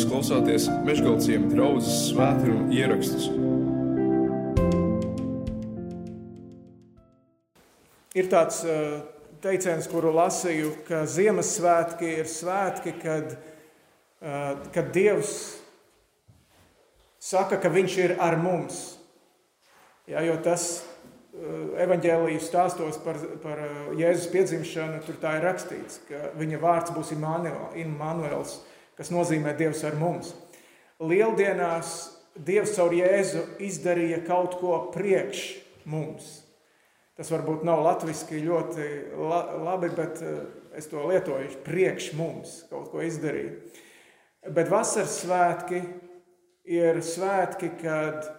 Jūs klausāties Meškāļu draugas svētkrājuma ierakstus. Ir tāds uh, teiciens, kuru lasīju, ka Ziemassvētki ir svētki, kad, uh, kad Dievs saka, ka Viņš ir ar mums. Jā, jo tas uh, evaņģēlijas stāstos par, par Jēzus piedzimšanu, tur tā ir rakstīts, ka viņa vārds būs Immanuels, kas nozīmē Dievs ar mums. Lieldienās Dievs caur Jēzu izdarīja kaut ko priekš mums. Tas varbūt nav latviešu ļoti labi, bet eh, es to lietoju priekš mums, kaut ko izdarīju. Bet vasaras svētki ir svētki, kad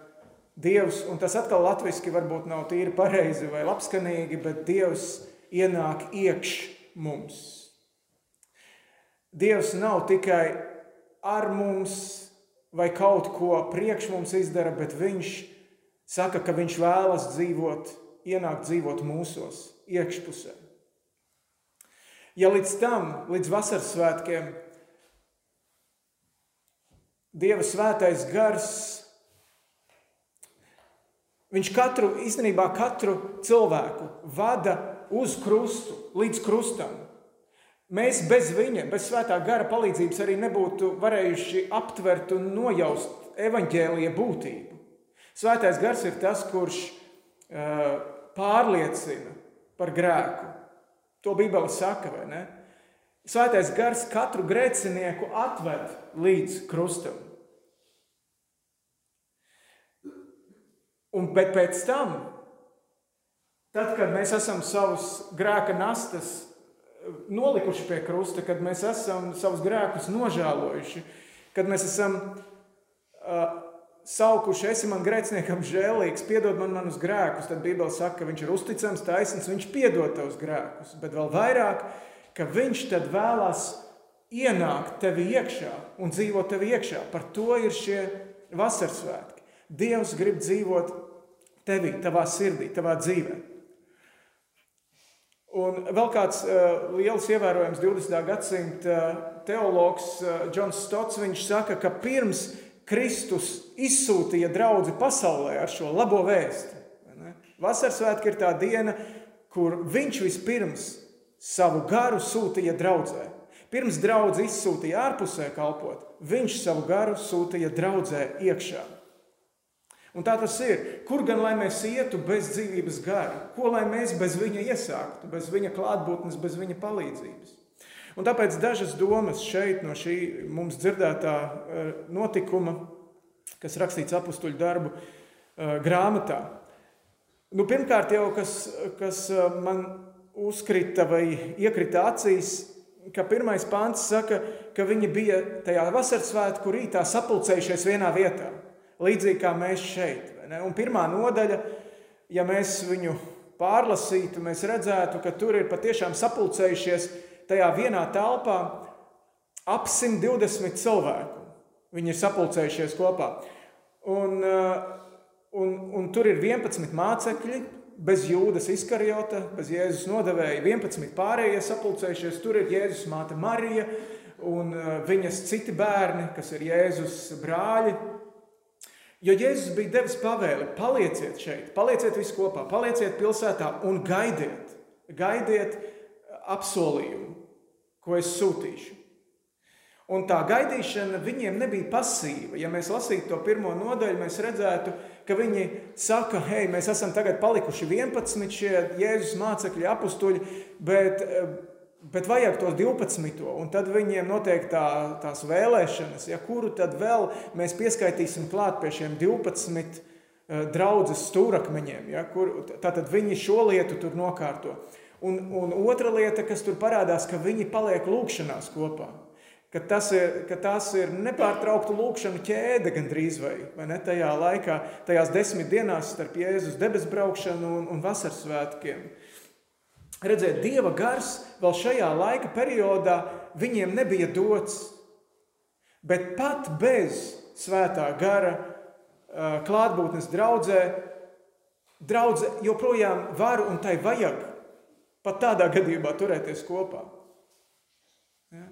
Dievs, un tas atkal latviešu varbūt nav tīri pareizi vai labskanīgi, bet Dievs ienāk iekš mums. Dievs nav tikai ar mums vai kaut ko priekš mums izdara, bet Viņš saka, ka Viņš vēlas dzīvot, ienākt dzīvot mūsos, iekšpusē. Ja līdz tam, līdz vasaras svētkiem, Dieva svētais gars, viņš katru, īstenībā katru cilvēku vada uz krustu, līdz krustam. Mēs bez viņa, bez svētā gara palīdzības arī nebūtu varējuši aptvert un nojaust evaņģēlīja būtību. Svētais gars ir tas, kurš uh, pārliecina par grēku. To Bībele saka, vai ne? Svētais gars katru grēcinieku atved līdz krustam. Un, bet pēc tam, tad, kad mēs esam savus grēka nastas nolikuši pie krusta, kad mēs esam savus grēkus nožēlojuši, kad mēs esam uh, saukuši, esi man grēciniekam žēlīgs, piedod man manus grēkus, tad Bībele saka, ka viņš ir uzticams, taisns, viņš piedod tavus grēkus, bet vēl vairāk, ka viņš tad vēlās ienākt tevi iekšā un dzīvot tevi iekšā. Par to ir šie vasaras svētki. Dievs grib dzīvot tevī, tavā sirdī, tavā dzīvēm. Un vēl kāds uh, liels ievērojams 20. gadsimta teologs uh, Džons Stots, viņš saka, ka pirms Kristus izsūtīja draugu pasaulē ar šo labo vēstu. Vasaras svētki ir tā diena, kur viņš vispirms savu garu sūtīja draudzē. Pirms draugs izsūtīja ārpusē kalpot, viņš savu garu sūtīja draudzē iekšā. Un tā tas ir. Kur gan lai mēs ietu bez dzīvības gara? Ko lai mēs bez viņa iesāktu, bez viņa klātbūtnes, bez viņa palīdzības? Un tāpēc dažas domas šeit no šī mums dzirdētā eh, notikuma, kas rakstīts apakstuļu darbu eh, grāmatā. Nu, pirmkārt, jau kas, kas eh, man uzkrita vai iekrita acīs, ka pirmais pāns saka, ka viņi bija tajā vasaras svētku rītā sapulcējušies vienā vietā līdzīgi kā mēs šeit. Un pirmā nodaļa, ja mēs viņu pārlasītu, mēs redzētu, ka tur ir patiešām sapulcējušies tajā vienā telpā ap 120 cilvēku. Viņi ir sapulcējušies kopā. Un, uh, un, un tur ir 11 mācekļi, bez jūdas izkarjota, bez Jēzus nodevēja. 11 pārējie sapulcējušies. Tur ir Jēzus māte Marija un uh, viņas citi bērni, kas ir Jēzus brāļi. Jo Jēzus bija devis pavēli, palieciet šeit, palieciet visi kopā, palieciet pilsētā un gaidiet, gaidiet apsolījumu, ko es sūtīšu. Un tā gaidīšana viņiem nebija pasīva. Ja mēs lasītu to pirmo nodaļu, mēs redzētu, ka viņi saka, hei, mēs esam tagad palikuši 11 šie Jēzus mācekļi, apstuļi, bet Bet vajag tos 12. un tad viņiem notiek tā, tās vēlēšanas, ja, kuru tad vēl mēs pieskaitīsim klāt pie šiem 12 uh, draudzes stūrakmeņiem. Ja, kur, tātad viņi šo lietu tur nokārto. Un, un otra lieta, kas tur parādās, ka viņi paliek lūkšanās kopā. Ka tas ir, ka tas ir nepārtraukta lūkšana ķēde gandrīz vai, vai ne tajā laikā, tajās desmit dienās starp Jēzus debesbraukšanu un, un vasaras svētkiem. Redzēt, Dieva gars vēl šajā laika periodā viņiem nebija dots. Bet pat bez svētā gara klātbūtnes draudzē, draudzē joprojām var un tai vajag pat tādā gadījumā turēties kopā. Ja?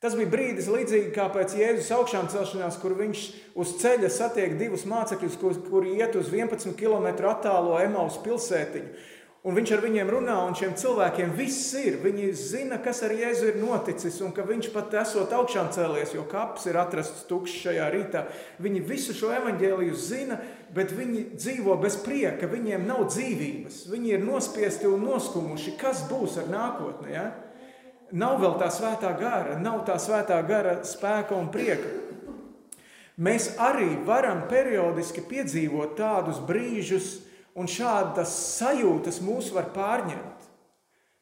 Tas bija brīdis, līdzīgi kā pēc Jēzus augšām celšanās, kur viņš uz ceļa satiek divus mācekļus, kuri kur iet uz 11 km attālo Emaus pilsētiņu. Un viņš ar viņiem runā, un šiem cilvēkiem viss ir. Viņi zina, kas ar Jēzu ir noticis, un ka viņš pat esot augšām cēlies, jo kaps ir atrasts tukšs šajā rītā. Viņi visu šo evaņģēliju zina, bet viņi dzīvo bez prieka, viņiem nav dzīvības. Viņi ir nospiesti un noskumuši. Kas būs ar nākotni? Ja? Nav vēl tā svētā gara, nav tā svētā gara spēka un prieka. Mēs arī varam periodiski piedzīvot tādus brīžus, un šādas sajūtas mūs var pārņemt.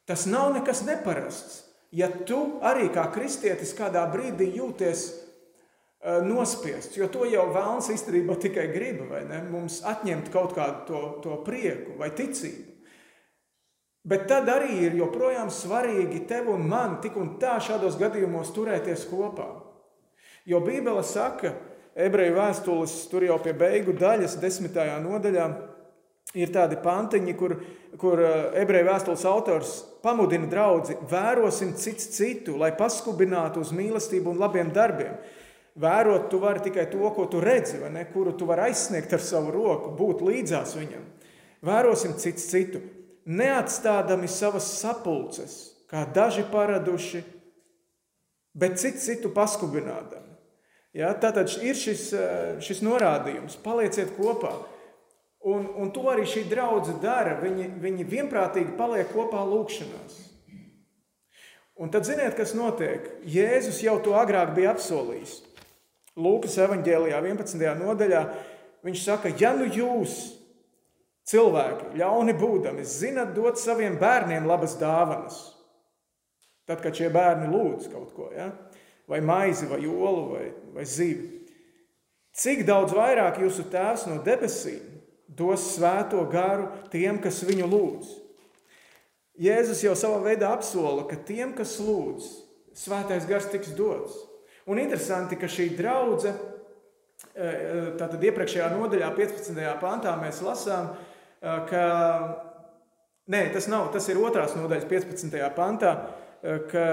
Tas nav nekas neparasts. Ja tu arī kā kristietis kādā brīdī jūties uh, nospiests, jo to jau vēlams īstenībā tikai grib, vai ne? Mums atņemt kaut kādu to, to prieku vai ticību. Bet tad arī ir joprojām svarīgi tev un man tik un tā šādos gadījumos turēties kopā. Jo Bībele saka, ebreju vēstules, tur jau pie beigu daļas, desmitajā nodaļā, ir tādi pantiņi, kur, kur eh, ebreju vēstules autors pamudina draugu, vērosim cits citu, lai paskubinātu uz mīlestību un labiem darbiem. Vērot, tu vari tikai to, ko tu redzi, ne, kuru tu vari aizsniegt ar savu roku, būt līdzās viņam. Vērosim cits citu, neatstādami savas sapulces, kā daži paraduši, bet cits citu paskubinādami. Ja, tātad ir šis, eh, šis norādījums, palieciet kopā. Un, un to arī šī draudzene dara. Viņi, viņi vienprātīgi paliek kopā lūkšanās. Un tad ziniet, kas notiek? Jēzus jau to agrāk bija apsolījis. Lūkas evanģēlijā, 11. nodaļā, viņš saka, ja nu jūs, cilvēki, ļauni būdami, zinat dot saviem bērniem labas dāvanas, tad, kad šie bērni lūdz kaut ko, ja? vai maizi, vai olu, vai, vai zivi, cik daudz vairāk jūsu tēvs no debesīm dos svēto garu tiem, kas viņu lūdz. Jēzus jau savā veidā apsola, ka tiem, kas lūdz, svētais gars tiks dots. Un interesanti, ka šī draudzene, tātad iepriekšējā nodaļā, 15. pantā, mēs lasām, ka nē, tas nav, tas ir otrās nodaļas 15. pantā, ka,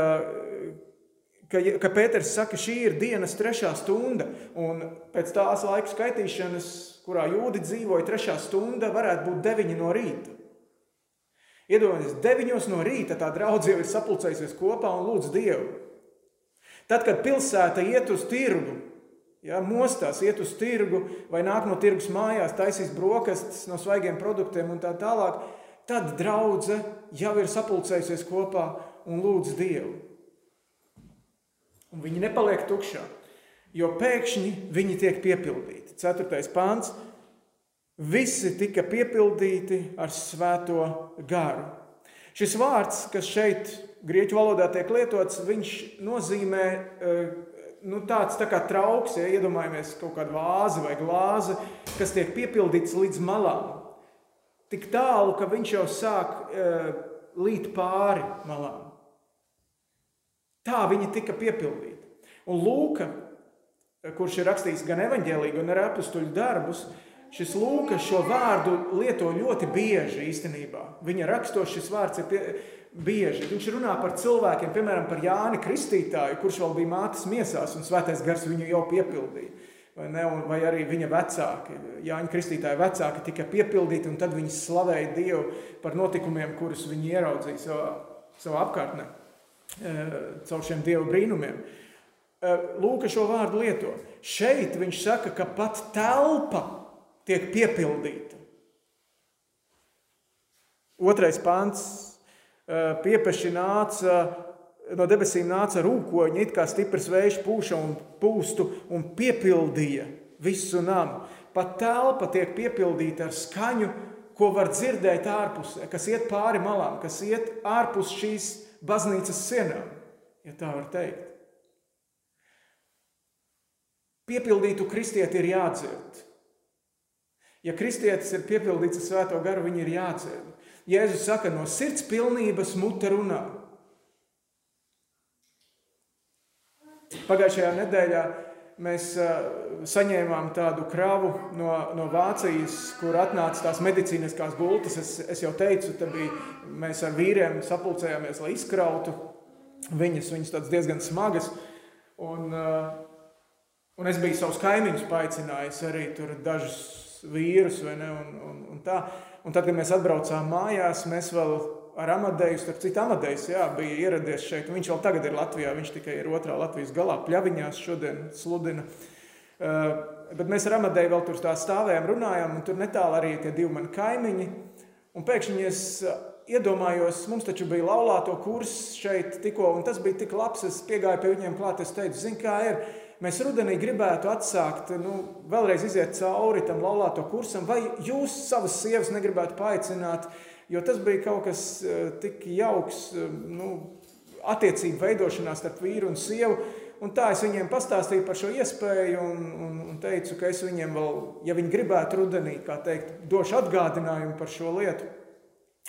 ka, ka Pēters saka, šī ir dienas trešā stunda, un pēc tās laika skaitīšanas kurā jūdi dzīvoja, trešā stunda varētu būt deviņi no rīta. Iedomājieties, deviņos no rīta tā draudzene jau ir sapulcējusies kopā un lūdz Dievu. Tad, kad pilsēta iet uz tirgu, ja, mostās, iet uz tirgu vai nāk no tirgus mājās, taisīs brokastis no svaigiem produktiem un tā tālāk, tad draudzene jau ir sapulcējusies kopā un lūdz Dievu. Un viņi nepaliek tukšā, jo pēkšņi viņi tiek piepildīti. 4. pāns. Visi tika piepildīti ar svēto garu. Šis vārds, kas šeit grieķu valodā tiek lietots, viņš nozīmē eh, nu, tāds tā kā trauks, ja iedomājamies kaut kādu vāzi vai glāzi, kas tiek piepildīts līdz malām. Tik tālu, ka viņš jau sāk uh, līt pāri malām. Tā viņi tika piepildīti. Un Lūka kurš ir rakstījis gan evaņģēlīgu, gan arī apstuļu darbus, šis Lūkas šo vārdu lieto ļoti bieži īstenībā. Viņa rakstos šis vārds ir pie, bieži. Viņš runā par cilvēkiem, piemēram, par Jāni Kristītāju, kurš vēl bija mātes miesās un svētais gars viņu jau piepildīja. Vai, ne, vai arī viņa vecāki, Jāņa Kristītāja vecāki tika piepildīti, un tad viņi slavēja Dievu par notikumiem, kurus viņi ieraudzīja savā, savā apkārtnē, caur šiem Dieva brīnumiem. Eh, Lūka šo vārdu lieto. Šeit viņš saka, ka pat telpa tiek piepildīta. Otrais pants eh, piepeši nāca, no debesīm nāca rūkoņi, it kā stiprs vējš pūša un pūstu un piepildīja visu namu. Pat telpa tiek piepildīta ar skaņu, ko var dzirdēt ārpusē, kas iet pāri malām, kas iet ārpus šīs baznīcas sienām, ja tā var teikt. Piepildītu kristieti ir jādzird. Ja kristietis ir piepildīts ar svēto garu, viņi ir jādzird. Jēzus saka, no sirds pilnības mute runā. Pagājušajā nedēļā mēs saņēmām tādu kravu no, no Vācijas, kur atnāca tās medicīniskās gultas. Es, es jau teicu, bija, mēs ar vīriem sapulcējāmies, lai izkrautu viņas, viņas tādas diezgan smagas. Un, un es biju savus kaimiņus paaicinājis arī tur dažus vīrus, ne, un, un, un tā. Un tad, kad mēs atbraucām mājās, mēs vēl ar Amadeju, starp citu, Amadejs jā, bija ieradies šeit. Viņš vēl tagad ir Latvijā, viņš tikai ir otrā Latvijas galā, pļaviņās šodien sludina. Uh, bet mēs ar Amadeju vēl tur stāvējām, runājām, un tur netālu arī tie divi mani kaimiņi. Un pēkšņi es iedomājos, mums taču bija laulāto kurs šeit tikko, un tas bija tik labs, es piegāju pie viņiem klāt, es teicu, zini, kā ir, mēs rudenī gribētu atsākt, nu, vēlreiz iziet cauri tam laulāto kursam, vai jūs savas sievas negribētu paaicināt, jo tas bija kaut kas eh, tik jauks, eh, nu, attiecību veidošanās starp vīru un sievu, Un tā es viņiem pastāstīju par šo iespēju un, un, un teicu, ka es viņiem vēl, ja viņi gribētu rudenī, kā teikt, došu atgādinājumu par šo lietu.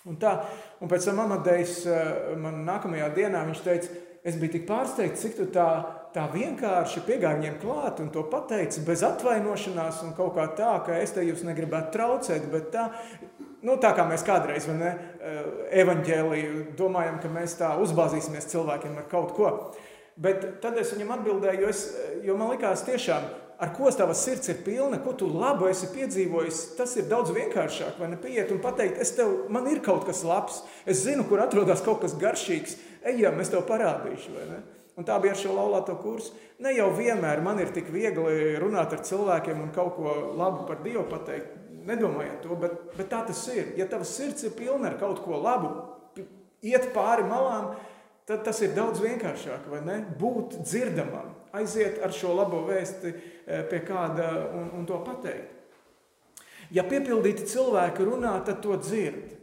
Un, tā, un pēc tam Amadejs eh, man nākamajā dienā viņš teica, es biju tik pārsteigts, cik tu tā, tā vienkārši piegāji viņiem klāt un to pateici bez atvainošanās un kaut kā tā, ka es te jūs negribētu traucēt, bet tā, nu, tā kā mēs kādreiz, ne, eh, evaņģēliju domājam, ka mēs tā uzbāzīsimies cilvēkiem ar kaut ko. Bet tad es viņam atbildēju, jo, es, jo man likās, tiešām, ar ko tava sirds ir pilna, ko tu labu esi piedzīvojis, tas ir daudz vienkāršāk. Vai ne pieiet un pateikt, es tev, man ir kaut kas labs, es zinu, kur atrodas kaut kas garšīgs, ejam, es tev parādīšu. Un tā bija ar šo laulāto kursu. Ne jau vienmēr man ir tik viegli runāt ar cilvēkiem un kaut ko labu par Dievu pateikt. Nedomājiet to, bet, bet tā tas ir. Ja tavs sirds ir pilna ar kaut ko labu, iet pāri malām, tad tas ir daudz vienkāršāk, vai ne? Būt dzirdamam, aiziet ar šo labo vēsti eh, pie kāda un, un to pateikt. Ja piepildīti cilvēki runā, tad to dzird.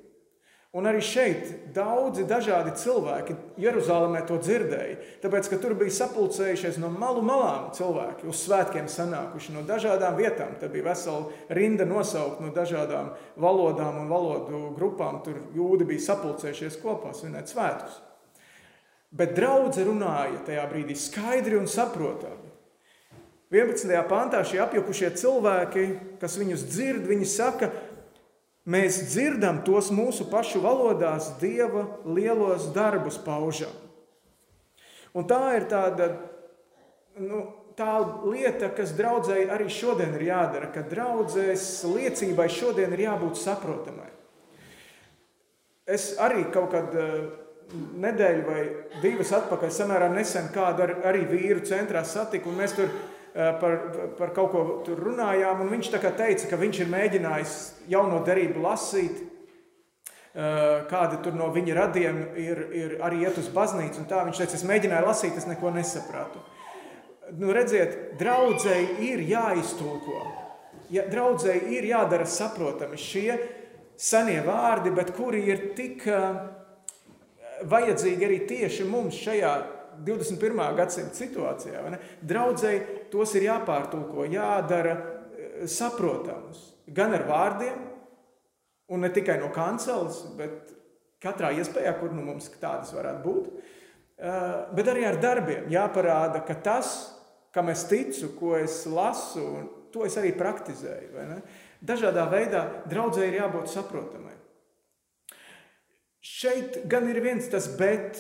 Un arī šeit daudzi dažādi cilvēki Jeruzalemē to dzirdēja, tāpēc, ka tur bija sapulcējušies no malu malām cilvēki, uz svētkiem sanākuši no dažādām vietām. Te bija vesela rinda nosaukt no dažādām valodām un valodu grupām. Tur jūdi bija sapulcējušies kopā svinēt svētkus. Bet draudzē runāja tajā brīdī skaidri un saprotami. 11. pāntā šie apjukušie cilvēki, kas viņus dzird, viņi saka, mēs dzirdam tos mūsu pašu valodās, Dieva lielos darbus paužam. Un tā ir tāda nu, tā lieta, kas draudzēji arī šodien ir jādara, ka draudzēs liecībai šodien ir jābūt saprotamai. Es arī kaut kad nedēļu vai divas atpakaļ, samērā nesen kādu ar, arī vīru centrā satiku, un mēs tur eh, par, par kaut ko tur runājām, un viņš teica, ka viņš ir mēģinājis jauno derību lasīt, eh, kādi tur no viņa radiem ir, ir arī iet uz baznīcu, viņš teica, es mēģināju lasīt, es neko nesapratu. Nu, redziet, draudzēji ir jāiztulko, ja, draudzēji ir jādara saprotami šie senie vārdi, bet kuri ir tik uh, vajadzīgi arī tieši mums šajā 21. gadsimta situācijā. Draudzēji tos ir jāpārtulko, jādara eh, saprotams. Gan ar vārdiem, un ne tikai no kanceles, bet katrā iespējā, kur nu mums tādas varētu būt. Eh, bet arī ar darbiem jāparāda, ka tas, kam es ticu, ko es lasu, to es arī praktizēju. Dažādā veidā draudzēji ir jābūt saprotamai. Šeit gan ir viens tas bet,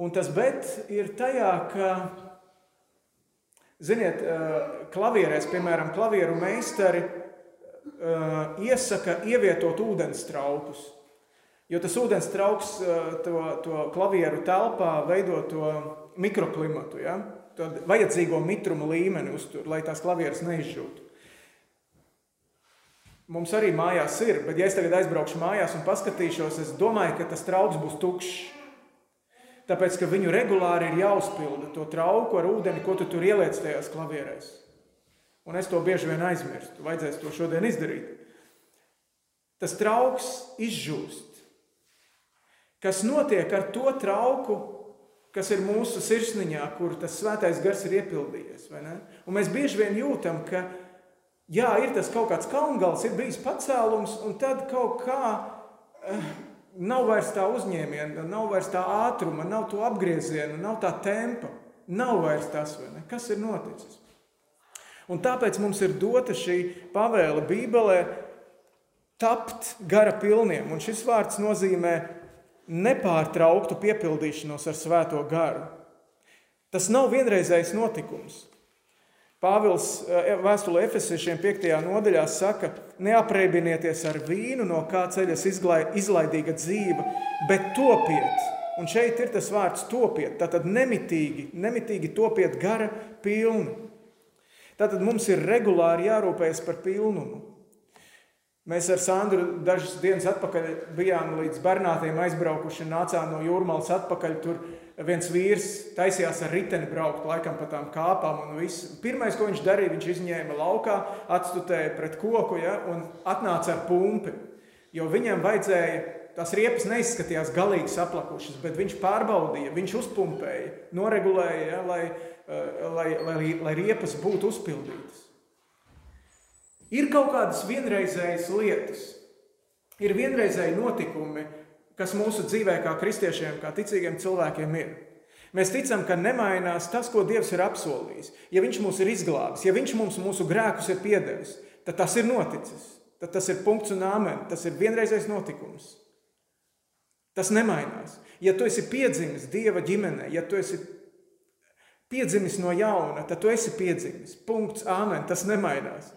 un tas bet ir tajā, ka, ziniet, klavierēs, piemēram, klavieru meistari iesaka ievietot ūdens traupus. Jo tas ūdens trauks to, to klavieru telpā veido to mikroklimatu, ja? to vajadzīgo mitruma līmeni uztur, lai tās klavieres neizžūtu. Mums arī mājās ir, bet ja es tagad aizbraukšu mājās un paskatīšos, es domāju, ka tas trauks būs tukšs. Tāpēc, ka viņu regulāri ir jāuzpilda to trauku ar ūdeni, ko tu tur ieliec tajās klavierēs. Un es to bieži vien aizmirstu. Vajadzēs to šodien izdarīt. Tas trauks izžūst. Kas notiek ar to trauku, kas ir mūsu sirsniņā, kur tas svētais gars ir iepildījies? Un mēs bieži vien jūtam, ka jā, ir tas kaut kāds kalngals, ir bijis pacēlums, un tad kaut kā eh, nav vairs tā uzņēmiena, nav vairs tā ātruma, nav to apgrieziena, nav tā tempa. Nav vairs tas, kas ir noticis. Un tāpēc mums ir dota šī pavēle Bībelē tapt gara pilniem. Un šis vārds nozīmē nepārtrauktu piepildīšanos ar svēto garu. Tas nav vienreizējs notikums. Pāvils eh, vēstulē Efesiešiem 5. nodaļā saka, neaprēbinieties ar vīnu, no kā ceļas izlaidīga dzīve, bet topiet. Un šeit ir tas vārds topiet, tātad nemitīgi, nemitīgi topiet gara pilni. Tātad mums ir regulāri jārūpējas par pilnumu. Mēs ar Sandru dažas dienas atpakaļ bijām līdz Bernātiem aizbraukuši un nācām no jūrmālas atpakaļ. Tur viens vīrs taisījās ar riteni braukt, laikam pa tām kāpām un viss. Pirmais, ko viņš darīja, viņš izņēma laukā, atstutēja pret koku ja, un atnāca ar pumpi. Jo viņam vajadzēja, tās riepas neizskatījās galīgi saplakušas, bet viņš pārbaudīja, viņš uzpumpēja, noregulēja, ja, lai, eh, lai, lai, lai riepas būtu uzpildītas. Ir kaut kādas vienreizējas lietas, ir vienreizēji notikumi, kas mūsu dzīvē, kā kristiešiem, kā ticīgiem cilvēkiem, ir. Mēs ticam, ka nemainās tas, ko Dievs ir apsolījis. Ja Viņš mūs ir izglābis, ja Viņš mums mūsu grēkus ir piedevis, tad tas ir noticis. Tad tas ir punkts un āmen. Tas ir vienreizējs notikums. Tas nemainās. Ja tu esi piedzimis Dieva ģimenē, ja tu esi piedzimis no jauna, tad tu esi piedzimis. Punkts, āmen. Tas nemainās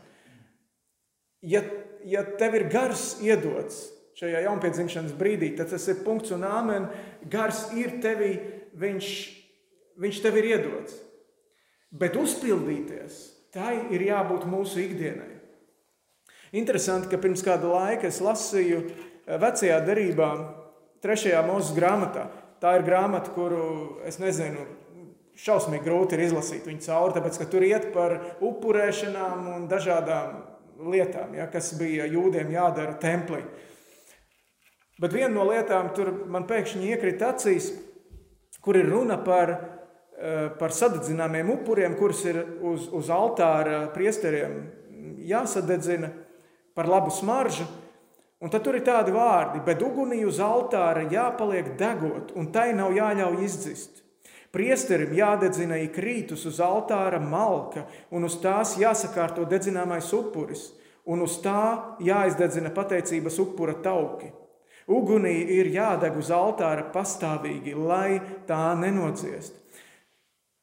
ja, ja tev ir gars iedots šajā jaunpiedzimšanas brīdī, tad tas ir punkts un āmen. Gars ir tevī, viņš, viņš tev ir iedots. Bet uzpildīties, tai ir jābūt mūsu ikdienai. Interesanti, ka pirms kāda laika es lasīju eh, vecajā derībā, trešajā mūzes grāmatā. Tā ir grāmata, kuru es nezinu, šausmīgi grūti ir izlasīt viņu cauri, tāpēc ka tur iet par upurēšanām un dažādām lietām, ja, kas bija jūdiem jādara templī. Bet viena no lietām tur man pēkšņi iekrita acīs, kur ir runa par, eh, par sadedzināmiem upuriem, kurus ir uz, uz altāra priesteriem jāsadedzina par labu smaržu. Un tad tur ir tādi vārdi, bet ugunī uz altāra jāpaliek degot, un tai nav jāļauj izdzist. Priesterim jādedzina ik rītus uz altāra malka, un uz tās jāsakārto dedzināmais upuris, un uz tā jāizdedzina pateicības upura tauki. Ugunī ir jādeg uz altāra pastāvīgi, lai tā nenodziest.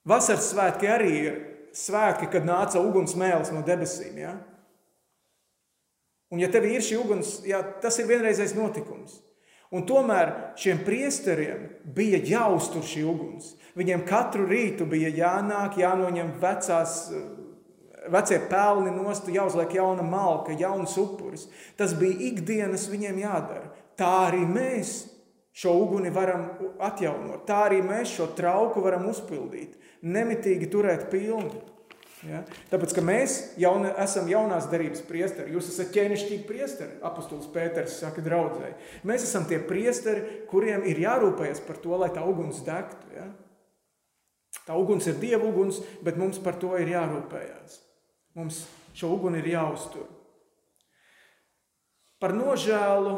Vasaras svētki arī ir svētki, kad nāca uguns mēls no debesīm. Ja? Un, ja tev ir šī uguns, ja, tas ir vienreizējs notikums. Un tomēr šiem priesteriem bija jāuztur šī uguns. Viņiem katru rītu bija jānāk, jānoņem vecās, vecie pelni nost, jāuzliek jauna malka, jauns upuris. Tas bija ikdienas viņiem jādara. Tā arī mēs šo uguni varam atjaunot. Tā arī mēs šo trauku varam uzpildīt, nemitīgi turēt pilnu. Ja? Tāpēc, ka mēs jauna, esam jaunās derības priesteri, jūs esat ķēnišķīgi priesteri, apustulis Pēters saka draudzēji. Mēs esam tie priesteri, kuriem ir jārūpējas par to, lai tā uguns degtu. Ja? Tā uguns ir dieva uguns, bet mums par to ir jārūpējās. Mums šo uguni ir jāuztur. Par nožēlu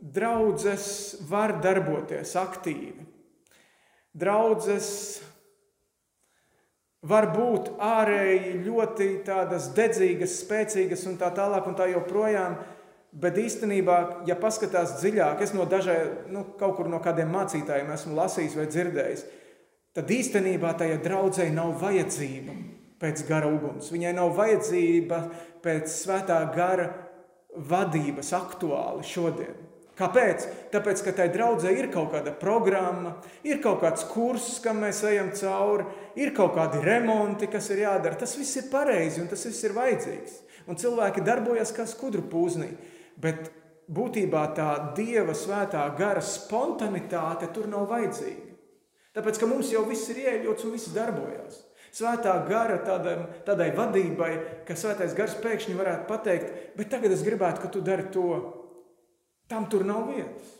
draudzes var darboties aktīvi. Draudzes var būt ārēji ļoti tādas dedzīgas, spēcīgas un tā tālāk un tā joprojām. Bet īstenībā, ja paskatās dziļāk, es no dažiem, nu, kaut kur no kādiem mācītājiem esmu lasījis vai dzirdējis, tad īstenībā tajā draudzē nav vajadzība pēc gara uguns. Viņai nav vajadzība pēc svētā gara vadības aktuāli šodien. Kāpēc? Tāpēc, ka tai draudzē ir kaut kāda programma, ir kaut kāds kurs, kam mēs ejam cauri, ir kaut kādi remonti, kas ir jādara. Tas viss ir pareizi un tas viss ir vajadzīgs. Un cilvēki darbojas kā skudru pūznī. Bet būtībā tā dieva svētā gara spontanitāte tur nav vajadzīga. Tāpēc, ka mums jau viss ir ieļots un viss darbojas. Svētā gara tādai, tādai vadībai, ka svētais gars pēkšņi varētu pateikt, bet tagad es gribētu, ka tu dari to Tam tur nav vietas.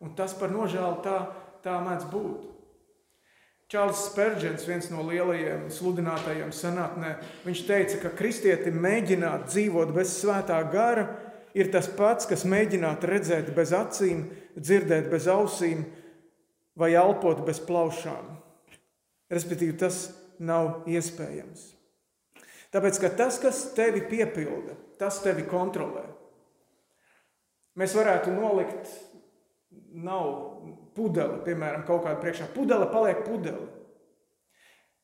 Un tas par nožēlu tā, tā mēdz būt. Čārlis Spērģents, viens no lielajiem sludinātājiem senātnē, viņš teica, ka kristieti mēģināt dzīvot bez svētā gara ir tas pats, kas mēģināt redzēt bez acīm, dzirdēt bez ausīm vai elpot bez plaušām. Respektīvi, tas nav iespējams. Tāpēc, ka tas, kas tevi piepilda, tas tevi kontrolē. Mēs varētu nolikt nav pudele, piemēram, kaut kāda priekšā. Pudele paliek pudele.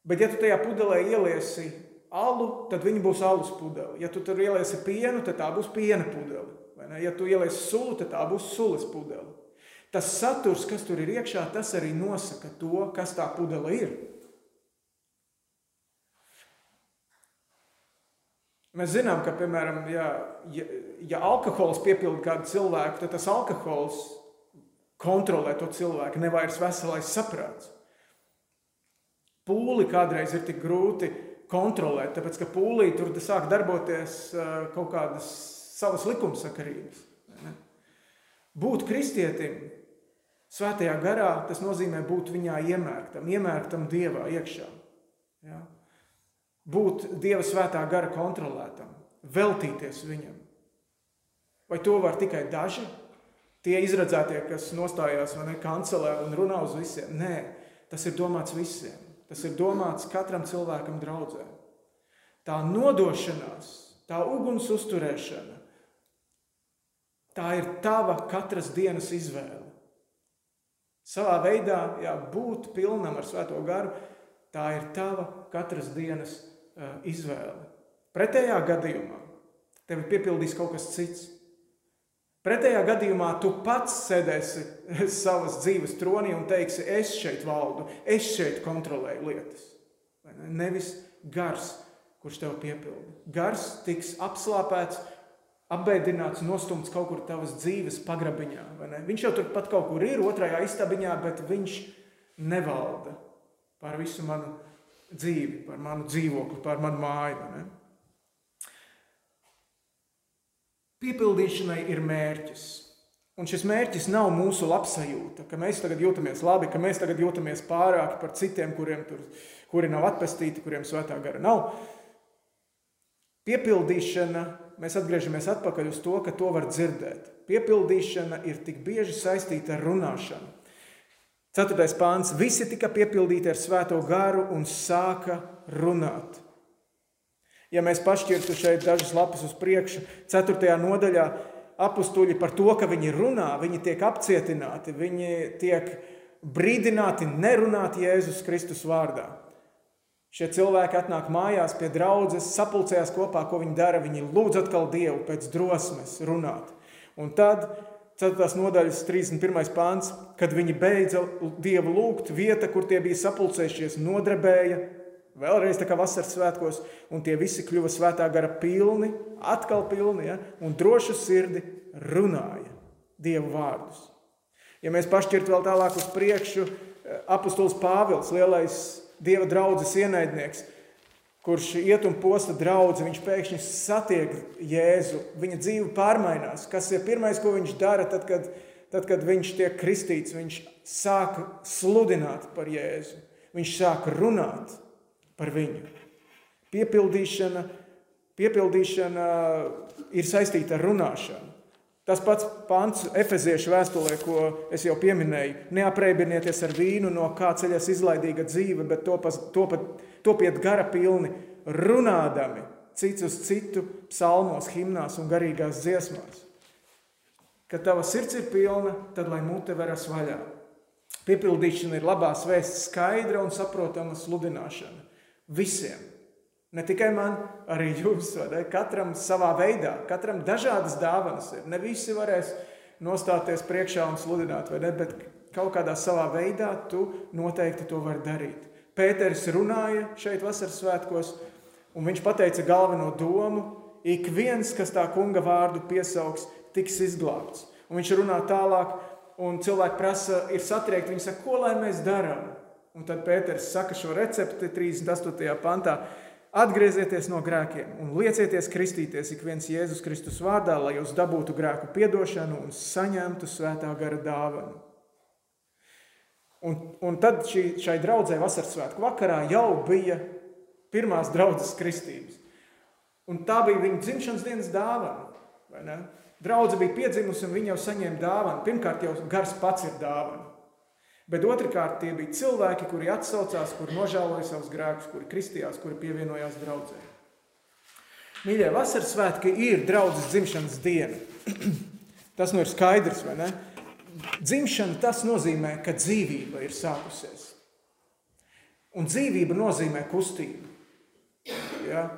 Bet, ja tu tajā pudelē ieliesi alu, tad viņa būs alus pudele. Ja tu tur ieliesi pienu, tad tā būs piena pudele. Ja tu ieliesi sulu, tad tā būs sulas pudele. Tas saturs, kas tur ir iekšā, tas arī nosaka to, kas tā pudele ir. Mēs zinām, ka, piemēram, ja, ja, ja alkohols piepilda kādu cilvēku, tad tas alkohols kontrolē to cilvēku, nevairs veselais saprāts. Pūli kādreiz ir tik grūti kontrolēt, tāpēc ka pūlī tur sāk darboties kaut kādas savas likumsakarības. Būt kristietim, svētajā garā, tas nozīmē būt viņā iemērktam, iemērktam dievā iekšā. Ja? Būt dieva svētā gara kontrolētam, veltīties viņam. Vai to var tikai daži? Tie izredzētie, kas nostājās ne, kancelē un runā uz visiem. Nē, tas ir domāts visiem. Tas ir domāts katram cilvēkam draudzē. Tā nodošanās, tā uguns uzturēšana, tā ir tava katras dienas izvēle. Savā veidā, jā, būt pilnam ar svēto garu, tā ir tava katras dienas uh, izvēle. Pretējā gadījumā tevi piepildīs kaut kas cits. Pretējā gadījumā tu pats sēdēsi savas dzīves tronī un teiksi, es šeit valdu, es šeit kontrolēju lietas. Ne? Nevis gars, kurš tev piepilda. Gars tiks apslāpēts, apbēdināts, nostumts kaut kur tavas dzīves pagrabiņā. Viņš jau turpat kaut kur ir, otrajā istabiņā, bet viņš nevalda pār visu manu dzīvi, par manu dzīvokli, par manu māju. Piepildīšanai ir mērķis. Un šis mērķis nav mūsu labsajūta, ka mēs tagad jūtamies labi, ka mēs tagad jūtamies pārāki par citiem, kuriem tur, kuri nav atpestīti, kuriem svētā gara nav. Piepildīšana, mēs atgriežamies atpakaļ uz to, ka to var dzirdēt. Piepildīšana ir tik bieži saistīta ar runāšanu. Ceturtais pāns. Visi tika piepildīti ar svēto garu un sāka runāt. Ja mēs pašķirtu šeit dažas lapas uz priekšu, 4. nodaļā apstuļi par to, ka viņi runā, viņi tiek apcietināti, viņi tiek brīdināti nerunāt Jēzus Kristus vārdā. Šie cilvēki atnāk mājās pie draudzes, sapulcējās kopā, ko viņi dara. Viņi lūdz atkal Dievu pēc drosmes runāt. Un tad 4. nodaļas 31. pāns, kad viņi beidza Dievu lūgt, vieta, kur tie bija sapulcējušies, nodrebēja, Vēlreiz tā kā vasaras svētkos, un tie visi kļuva svētā gara pilni, atkal pilni, ja, un drošu sirdi runāja Dievu vārdus. Ja mēs pašķirtu vēl tālāk uz priekšu, eh, apustulis Pāvils, lielais Dieva draudzes ienaidnieks, kurš iet un posta draugu, viņš pēkšņi satiek Jēzu, viņa dzīve pārmainās. Kas ir pirmais, ko viņš dara, tad, kad, tad, kad viņš tiek kristīts? Viņš sāk sludināt par Jēzu, viņš sāk runāt par viņu. Piepildīšana, piepildīšana ir saistīta ar runāšanu. Tas pats pants Efeziešu vēstulē, ko es jau pieminēju, neaprēķinieties ar vīnu, no kā ceļas izlaidīga dzīve, bet topiet, topiet gara pilni, runādami cits uz citu, psalmos, himnās un garīgās dziesmās. Kad tava sirds ir pilna, tad lai mute veras vaļā. Piepildīšana ir labās vēsts skaidra un saprotama sludināšana. Visiem. Ne tikai man, arī jums, vai katram savā veidā, katram dažādas dāvanas ir. Ne visi varēs nostāties priekšā un sludināt, vai ne, bet kaut kādā savā veidā tu noteikti to vari darīt. Pēters runāja šeit vasaras svētkos, un viņš pateica galveno domu, ik viens, kas tā kunga vārdu piesaugs, tiks izglābts. Un viņš runā tālāk, un cilvēki prasa, ir satriekti, viņi saka, ko lai mēs darām? Un tad Pēters saka šo recepti 38. pantā. Atgriezieties no grēkiem un liecieties kristīties ik viens Jēzus Kristus vārdā, lai jūs dabūtu grēku piedošanu un saņemtu svētā gara dāvanu. Un, un tad šī, šai draudzē vasaras svētku vakarā jau bija pirmās draudzes kristības. Un tā bija viņa dzimšanas dienas dāvana. Draudze bija piedzimusi un viņa jau saņēma dāvanu. Pirmkārt, jau gars pats ir dāvana. Bet otrkārt, tie bija cilvēki, kuri atsaucās, kuri nožēloja savus grēkus, kuri kristījās, kuri pievienojās draudzē. Mīļie, vasaras svētki ir draudzes dzimšanas diena. Tas nu ir skaidrs, vai ne? dzimšana tas nozīmē, ka dzīvība ir sākusies. Un dzīvība nozīmē kustību. Ja?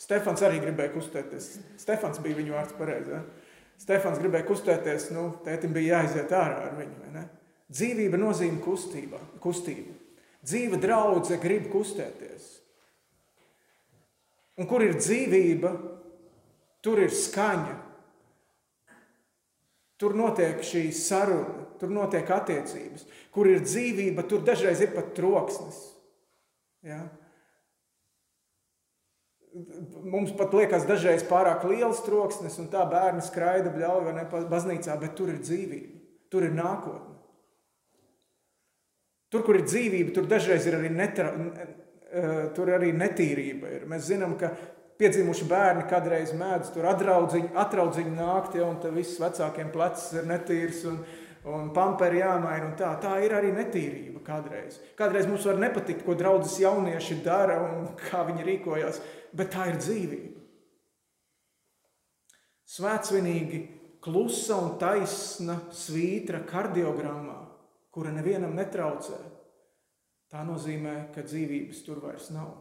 Stefans arī gribēja kustēties. Stefans bija viņu vārds pareizi. Ja? Stefans gribēja kustēties, nu, tētim bija jāiziet ārā ar viņu. Dzīvība nozīmē kustība, kustību. Dzīva draudzene grib kustēties. Un kur ir dzīvība, tur ir skaņa. Tur notiek šī saruna, tur notiek attiecības. Kur ir dzīvība, tur dažreiz ir pat troksnis. Ja? Mums pat liekas, dažreiz pārāk liels troksnis, un tā bērni skraida bļauj vai ne baznīcā, bet tur ir dzīvība, tur ir nākotne. Tur, kur ir dzīvība, tur dažreiz ir arī, netra, tur arī netīrība. Ir. Mēs zinām, ka piedzimuši bērni kādreiz mēdz tur atraudziņu, atraudziņu nākt, ja, un viss vecākiem plecs ir netīrs. Un, un pamperi jāmaina. Un tā. tā ir arī netīrība kādreiz. Kādreiz mums var nepatikt, ko draudzes jaunieši dara un kā viņi rīkojas, bet tā ir dzīvība. Svētsvinīgi, klusa un taisna svītra kardiogrammā, kura nevienam netraucē. Tā nozīmē, ka dzīvības tur vairs nav.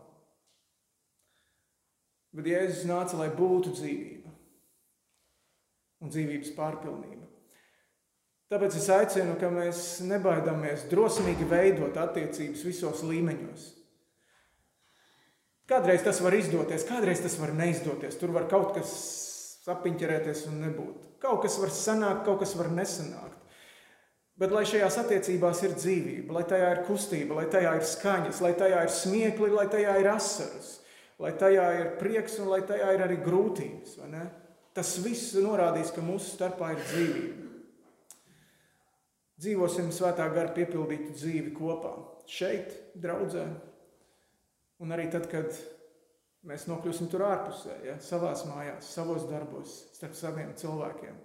Bet Jēzus nāca, lai būtu dzīvība un dzīvības pārpilnība. Tāpēc es aicinu, ka mēs nebaidāmies drosmīgi veidot attiecības visos līmeņos. Kādreiz tas var izdoties, kādreiz tas var neizdoties. Tur var kaut kas sapiņķerēties un nebūt. Kaut kas var sanākt, kaut kas var nesanākt. Bet lai šajās attiecībās ir dzīvība, lai tajā ir kustība, lai tajā ir skaņas, lai tajā ir smiekli, lai tajā ir asaras, lai tajā ir prieks un lai tajā ir arī grūtības. Tas viss norādīs, ka mūsu starpā ir dzīvība. Dzīvosim svētā gara piepildītu dzīvi kopā. Šeit, draudzē, un arī tad, kad mēs nokļūsim tur ārpusē, ja, savās mājās, savos darbos, starp saviem cilvēkiem,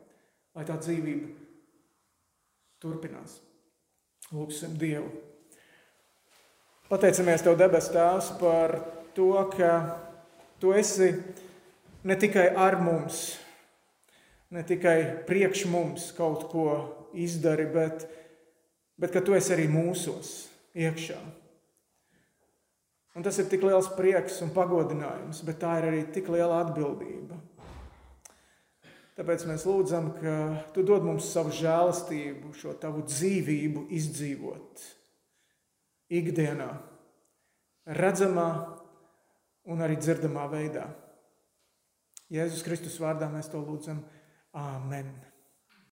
lai tā dzīvība turpinās. Lūksim Dievu. Pateicamies Tev, debes Tēvs, par to, ka Tu esi ne tikai ar mums, ne tikai priekš mums kaut ko izdari, bet, bet ka tu esi arī mūsos iekšā. Un tas ir tik liels prieks un pagodinājums, bet tā ir arī tik liela atbildība. Tāpēc mēs lūdzam, ka tu dod mums savu žēlastību, šo tavu dzīvību izdzīvot ikdienā, redzamā un arī dzirdamā veidā. Jēzus Kristus vārdā mēs to lūdzam. Āmen!